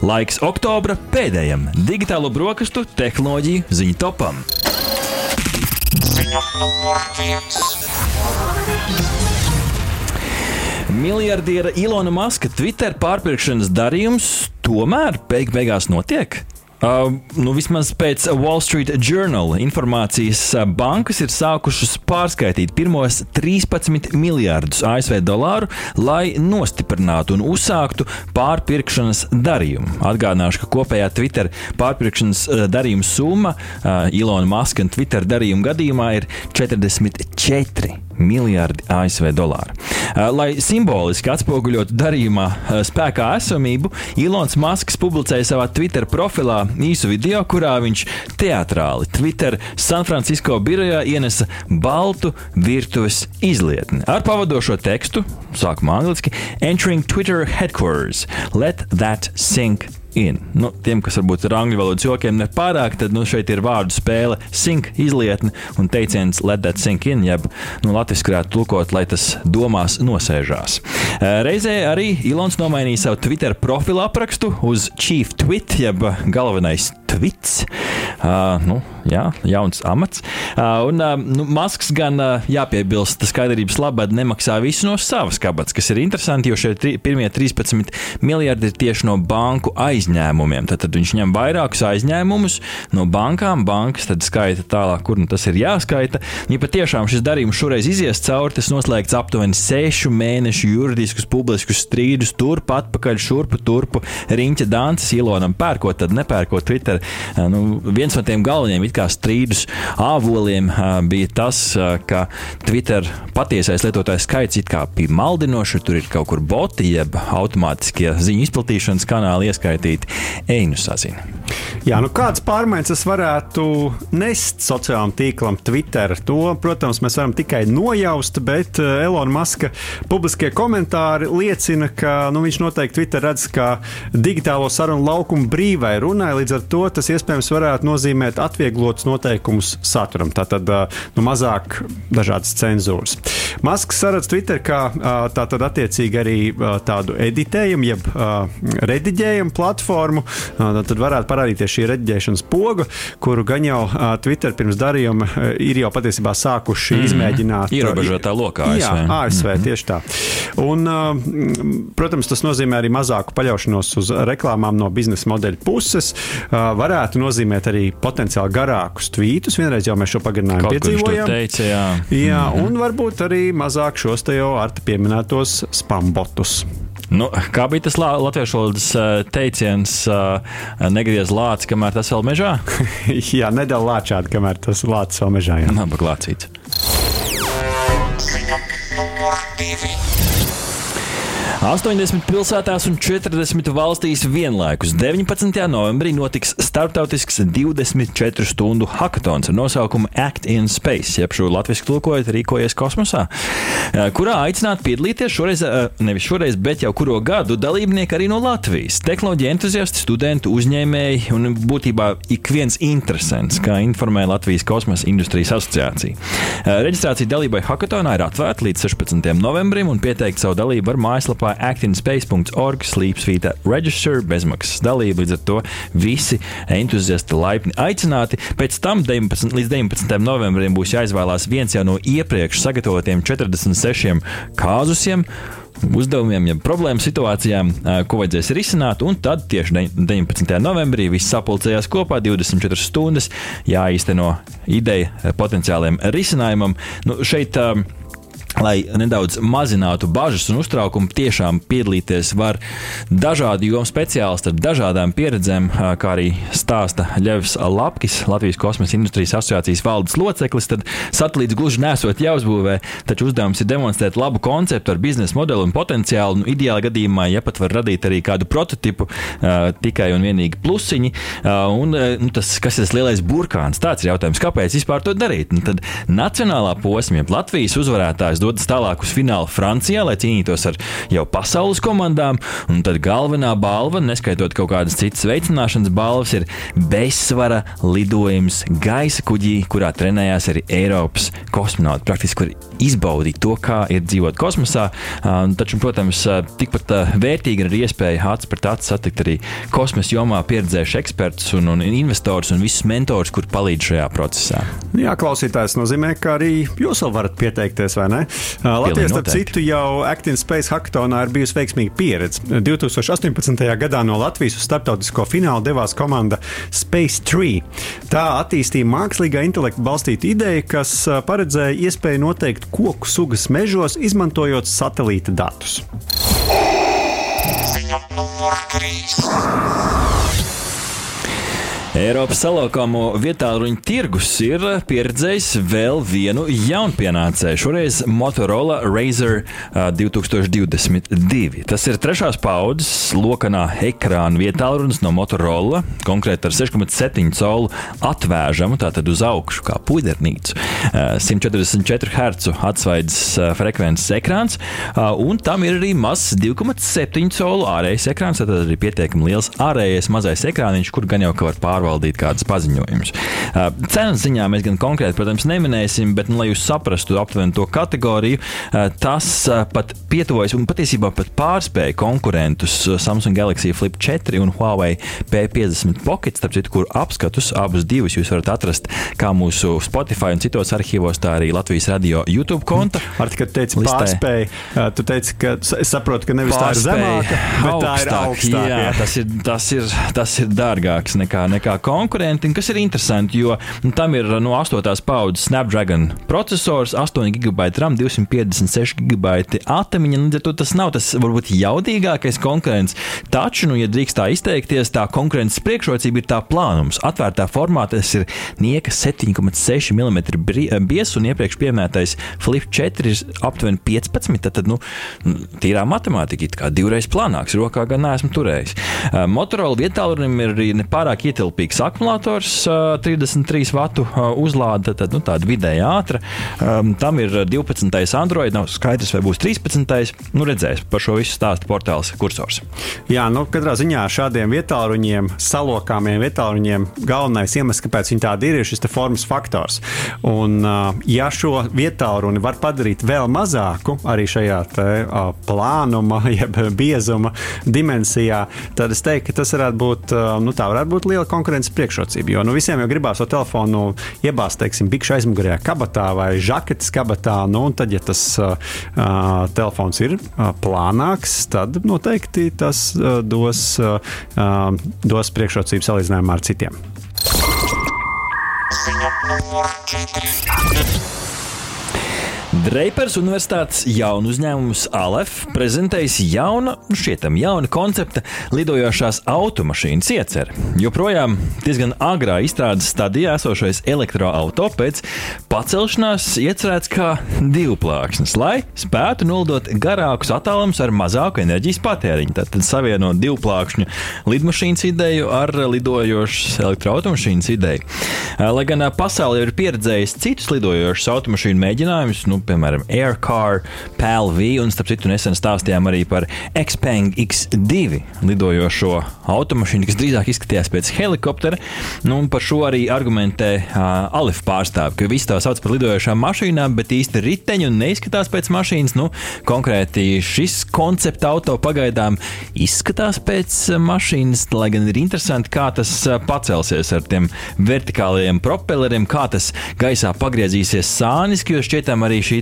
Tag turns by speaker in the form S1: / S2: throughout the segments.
S1: Laiks oktobra pēdējam digitālo brokastu tehnoloģiju ziņu topam. Miljardiera Ilona Maska Twitter pārpirkšanas darījums tomēr beig beigās notiek. Uh, nu, vismaz pēc Wall Street Journal informācijas bankas ir sākušas pārskaitīt pirmos 13 miljardus ASV dolāru, lai nostiprinātu un uzsāktu pārpirkšanas darījumu. Atgādināšu, ka kopējā Twitter pārpirkšanas darījuma summa uh, Ilona Maska un Twitter darījuma gadījumā ir 44 miljardi ASV dolāru. Uh, lai simboliski atspoguļotu darījumā uh, spēkā esamību, Ilons Masks publicēja savā Twitter profilā īsu video, kurā viņš teatrāli Twitter San Francisco birojā ienesa baltu virtuves izlietni ar pavadošo tekstu, sākumā angliski, Entering Twitter headquarters, let that sink in. Nu, tiem, kas varbūt ar angļu valodas jokiem nepārāk, tad nu, šeit ir vārdu spēle sink izlietne un teiciens let that sink in, jeb nu, latviešu varētu tulkot, lai tas domās nosēžās. Reizē arī Ilons nomainīja savu Twitter profilu aprakstu uz Chief Tweet, jeb galvenais tvits. Uh, nu, jā, jauns amats. Uh, un uh, nu, Masks gan uh, jāpiebilst, skaidrības labad nemaksā visu no savas kabatas, kas ir interesanti, jo šie tri, pirmie 13 miljardi ir tieši no banku aizņēmumiem. Tad, tad viņš ņem vairākus aizņēmumus no bankām, bankas tad skaita tālāk, kur nu, tas ir jāskaita. Ja patiešām šis darījums šoreiz izies cauri, tas noslēgts aptuveni sešu mēnešu juridiskus, publiskus strīdus, turp atpakaļ, šurpu, turpu, riņķa dances, ilonam pērkot, tad nepērkot Twitter nu, viens no tiem galvenajiem strīdus āboliem bija tas, ka Twitter patiesais lietotājs skaits bija maldinošs, tur ir kaut kur boti, jeb automātiskie ziņu izplatīšanas kanāli ieskaitīti. Einu sazina.
S2: Jā, nu kāds pārmaiņas tas varētu nest sociālajam tīklam Twitter? To, protams, mēs varam tikai nojaust, bet Elona Maska publiskie komentāri liecina, ka nu, viņš noteikti Twitter redz kā digitālo sarunu laukumu brīvai runai. Līdz ar to tas iespējams varētu nozīmēt atvieglotus noteikumus saturam, tātad nu, mazāk dažādas cenzūras. Masks saredz Twitter kā tātad attiecīgi arī tādu editējumu, jeb rediģējumu platformu. Tad varētu parādīties šī rediģēšanas poga, kuru gan jau Twitter pirms darījuma ir jau patiesībā sākuši mm -hmm. izmēģināt.
S1: Ierobežotā lokā
S2: ASV. Jā, ASV mm -hmm. tieši tā. Un, protams, tas nozīmē arī mazāku paļaušanos uz reklāmām no biznesa modeļa puses. Var varētu nozīmēt arī potenciāli garākus tvītus. Vienreiz jau mēs šo pagarinājumu piedzīvojām.
S1: Teica, jā,
S2: jā mm -hmm. un varbūt arī mazāk šos te jau ar te pieminētos spambotus.
S1: Nu, kā bija tas latviešu valodas teiciens, negriez lācis, kamēr tas vēl mežā?
S2: jā, nedēļa lāčādi, kamēr tas lācis vēl mežā. Jā,
S1: Naba 80 pilsētās un 40 valstīs vienlaikus 19. novembrī notiks starptautisks 24 stundu hackathons ar nosaukumu Act in Space, jeb šo latviešu tulkojot rīkojies kosmosā, eh, kurā aicināt piedalīties šoreiz, eh, nevis šoreiz, bet jau kuro gadu dalībnieki arī no Latvijas. Tehnoloģija entuziasti, studenti, uzņēmēji un būtībā ik viens interesants, kā informē Latvijas kosmosa industrijas asociācija. Eh, reģistrācija dalībai hackathonā ir atvērta līdz 16. novembrim un pieteikt savu dalību var mājaslapā mājaslapā actinspace.org slīpsvīta register bezmaksas dalība. Līdz ar to visi entuziasti laipni aicināti. Pēc tam 19, līdz 19. novembrim būs jāizvēlās viens jau no iepriekš sagatavotiem 46 kāzusiem uzdevumiem, ja problēmu situācijām, ko vajadzēs risināt. Un tad tieši 19. novembrī viss sapulcējās kopā 24 stundas, jāīsteno ideja potenciāliem risinājumam. Nu, šeit, lai nedaudz mazinātu bažas un uztraukumu, tiešām piedalīties var dažādi jomu speciālisti ar dažādām pieredzēm, kā arī stāsta Ļevs Lapkis, Latvijas kosmosa industrijas asociācijas valdes loceklis. Tad satelīts gluži nesot jāuzbūvē, taču uzdevums ir demonstrēt labu konceptu ar biznesa modeli un potenciālu. Nu, ideālā gadījumā, ja pat var radīt arī kādu prototipu, tikai un vienīgi plusiņi. Un, nu, tas, kas ir tas lielais burkāns? Tāds ir jautājums, kāpēc vispār to darīt? Nu, tad nacionālā posma, Latvijas uzvarētājs dodas tālāk uz finālu Francijā, lai cīnītos ar jau pasaules komandām. Un tad galvenā balva, neskaitot kaut kādas citas veicināšanas balvas, ir bezsvara lidojums gaisa kuģī, kurā trenējās arī Eiropas kosmonauti. Praktiski var izbaudīt to, kā ir dzīvot kosmosā. Taču, protams, tikpat vērtīgi ir iespēja acis pret aci satikt arī kosmosa jomā pieredzējuši ekspertus un, un investors un visus mentors, kur palīdz šajā procesā.
S2: Jā, klausītājs nozīmē, ka arī jūs vēl varat pieteikties, vai ne? Latvijas, starp citu, jau Active Space Hackathonā ir bijusi veiksmīga pieredze. 2018. gadā no Latvijas uz starptautisko finālu devās komanda Space Tree. Tā attīstīja mākslīgā intelekta balstītu ideju, kas paredzēja iespēju noteikt koku sugas mežos, izmantojot satelīta datus. Ziņa numur 3.
S1: Eiropas salokāmo vietāluņu tirgus ir pieredzējis vēl vienu jaunpienācēju, šoreiz Motorola Razer 2022. Tas ir trešās paudzes lokanā ekrāna vietālunis no Motorola, konkrēti ar 6,7 colu atvēžamu, tātad uz augšu, kā puidernīcu. 144 Hz atsvaidzes frekvences ekrāns, un tam ir arī mazs 2,7 colu ārējais ekrāns, tad arī pietiekami liels ārējais mazais ekrāniņš, kur gan jau ka var pārvaldīt pārvaldīt kādus paziņojumus. Cenas ziņā mēs gan konkrēti, protams, neminēsim, bet, nu, lai jūs saprastu aptuveni to kategoriju, tas pat pietuvojas un patiesībā pat pārspēja konkurentus Samsung Galaxy Flip 4 un Huawei P50 Pocket, starp citu, kur apskatus abus divus jūs varat atrast kā mūsu Spotify un citos arhīvos, tā arī Latvijas radio YouTube konta.
S2: Ar tikai teici, pārspēja, tu teici, ka es saprotu, ka nevis pārspēja, tā ir zemāka, bet augstāk, tā ir augstāk. Jā, jā.
S1: Tas, ir, tas, ir, tas ir dārgāks nekā, nekā kā konkurenti, kas ir interesanti, jo nu, tam ir no 8. paudzes Snapdragon processors, 8 GB RAM, 256 GB atmiņa. Līdz ar to tas nav tas varbūt jaudīgākais konkurents. Taču, nu, ja drīkst tā izteikties, tā konkurences priekšrocība ir tā plānums. Atvērtā formātā tas ir nieka 7,6 mm biezs un iepriekš pieminētais Flip 4 ir aptuveni 15. Tad, nu, tīrā matemātika ir divreiz plānāks. Rokā gan neesmu turējis. Motorola vietālurim ir nepārāk ietilpīgs ietilpīgs akumulators, 33 vatu uzlāde, tad nu, tāda vidēji ātra. Tam ir 12. Android, nav skaidrs, vai būs 13. Nu, redzēs, par šo visu stāsta portāls kursors.
S2: Jā, nu, katrā ziņā šādiem vietāluņiem, salokāmiem vietāluņiem, galvenais iemesls, kāpēc viņi tādi ir, ir šis formas faktors. Un, ja šo vietālruni var padarīt vēl mazāku, arī šajā te, plānuma, jeb biezuma dimensijā, tad es teiktu, ka tas varētu būt, nu, tā varētu būt liela konkurence konkurences priekšrocība. Jo nu, visiem jau gribās to telefonu iebāzt, teiksim, bikšu aizmugurējā kabatā vai žaketes kabatā. Nu, tad, ja tas uh, telefons ir uh, plānāks, tad noteikti tas uh, dos, uh, dos priekšrocību salīdzinājumā ar citiem. Ziņa numur 4.
S1: Dreipers Universitātes jaunu uzņēmums ALEF prezentējis jaunu, šķietam jaunu koncepta lidojošās automašīnas ieceri. Joprojām diezgan agrā izstrādes stadijā esošais elektroautorāts pēc pacelšanās iecerēts kā divplāksnes, lai spētu nolidot garākus attālumus ar mazāku enerģijas patēriņu. Tad savienot divplākšņu lidmašīnas ideju ar lidojošas elektroautomašīnas ideju. Lai gan pasaule ir pieredzējusi citus lidojošus automašīnu mēģinājumus, nu, piemēram, Aircar, PLV, un starp citu nesen stāstījām arī par Xpeng X2 lidojošo automašīnu, kas drīzāk izskatījās pēc helikoptera. Nu, par šo arī argumentē uh, Alif pārstāvji, ka visi to sauc par lidojošām mašīnām, bet īsti riteņi un neizskatās pēc mašīnas. Nu, konkrēti šis koncepta auto pagaidām izskatās pēc mašīnas, lai gan ir interesanti, kā tas pacelsies ar tiem vertikālajiem propelleriem, kā tas gaisā pagriezīsies sāniski, jo šķietam arī šī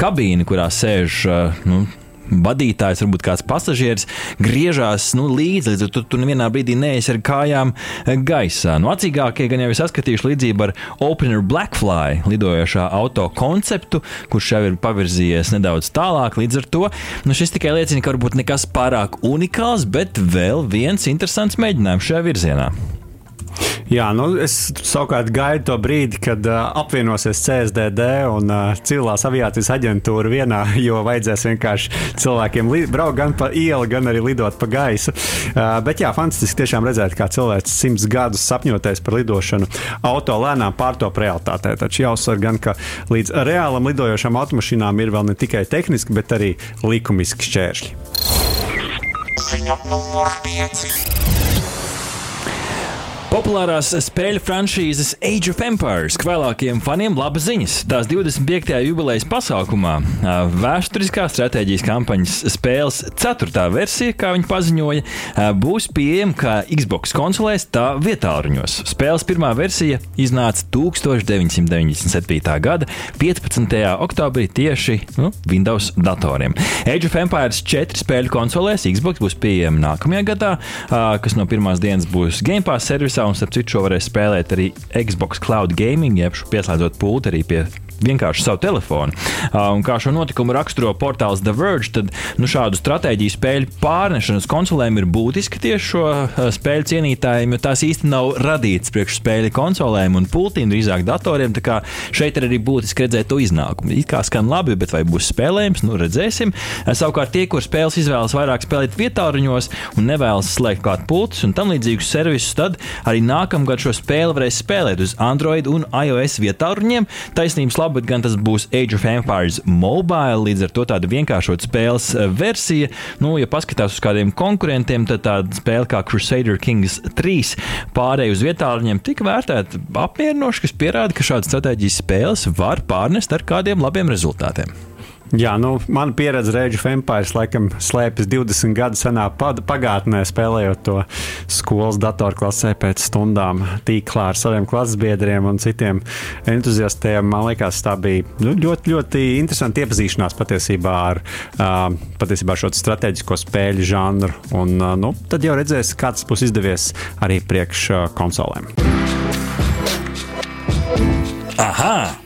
S1: kabīne, kurā sēž. Nu, vadītājs, varbūt kāds pasažieris, griežās nu, līdzi, līdz to tu nevienā brīdī neesi ar kājām gaisā. Nu, acīgākie gan jau ir saskatījuši līdzību ar Opener Blackfly lidojošā auto konceptu, kurš jau ir pavirzījies nedaudz tālāk. Līdz ar to nu, šis tikai liecina, ka varbūt nekas pārāk unikāls, bet vēl viens interesants mēģinājums šajā virzienā.
S2: Jā, nu, es savukārt gaidu to brīdi, kad uh, apvienosies CSDD un uh, civilās aviācijas aģentūra vienā, jo vajadzēs vienkārši cilvēkiem braukt gan pa ielu, gan arī lidot pa gaisu. Uh, bet jā, fantastiski tiešām redzēt, kā cilvēks simts gadus sapņoties par lidošanu auto lēnām pārtop realitātē. Taču jāuzsver gan, ka līdz reālam lidojošam automašīnām ir vēl ne tikai tehniski, bet arī likumiski šķēršļi. Ziņa numur 5.
S1: Populārās spēļu franšīzes Age of Empires vēlākajiem faniem laba ziņas. Tās 25. jubilejas pasākumā vēsturiskā stratēģijas kampaņas spēles 4. versija, kā viņi paziņoja, būs pieejama kā Xbox konsolēs, tā vietā ruņos. Spēles pirmā versija iznāca 1997. gada 15. oktobrī tieši nu, Windows datoriem. Age of Empires 4 spēļu konsolēs Xbox būs pieejama nākamajā gadā, kas no pirmās dienas būs Game Pass servisā un starp citu šo varēs spēlēt arī Xbox Cloud Gaming, jeb pieslēdzot pulti arī pie vienkārši savu telefonu. Uh, un kā šo notikumu raksturo portāls The Verge, tad nu, šādu stratēģiju spēļu pārnešana uz konsolēm ir būtiska tieši šo uh, spēļu cienītājiem, jo tās īsti nav radītas priekš spēļu konsolēm un pultīm, drīzāk datoriem. Tā kā šeit ir arī būtiski redzēt to iznākumu. It kā skan labi, bet vai būs spēlējams, nu redzēsim. Uh, savukārt tie, kur spēles izvēlas vairāk spēlēt vietāruņos un nevēlas slēgt klāt pultus un tam līdzīgus servisus, tad arī nākamgad šo spēli varēs spēlēt uz Android un iOS vietāruņiem. Taisnības labi, bet gan tas būs Age of Empires mobile, līdz ar to tāda vienkāršota spēles eh, versija. Nu, ja paskatās uz kādiem konkurentiem, tad tāda spēle kā Crusader Kings 3 pārēj uz vietāluņiem tika vērtēta apmierinoši, kas pierāda, ka šādas stratēģijas spēles var pārnest ar kādiem labiem rezultātiem.
S2: Jā, nu, mana pieredze Rage of Empires laikam slēpjas 20 gadu senā pagātnē, spēlējot to skolas datorklasē pēc stundām tīklā ar saviem klases biedriem un citiem entuziastiem. Man liekas, tā bija nu, ļoti, ļoti interesanti iepazīšanās patiesībā ar uh, patiesībā šo strateģisko spēļu žanru. Un, uh, nu, tad jau redzēs, kā tas būs izdevies arī priekš uh, konsolēm.
S1: Aha!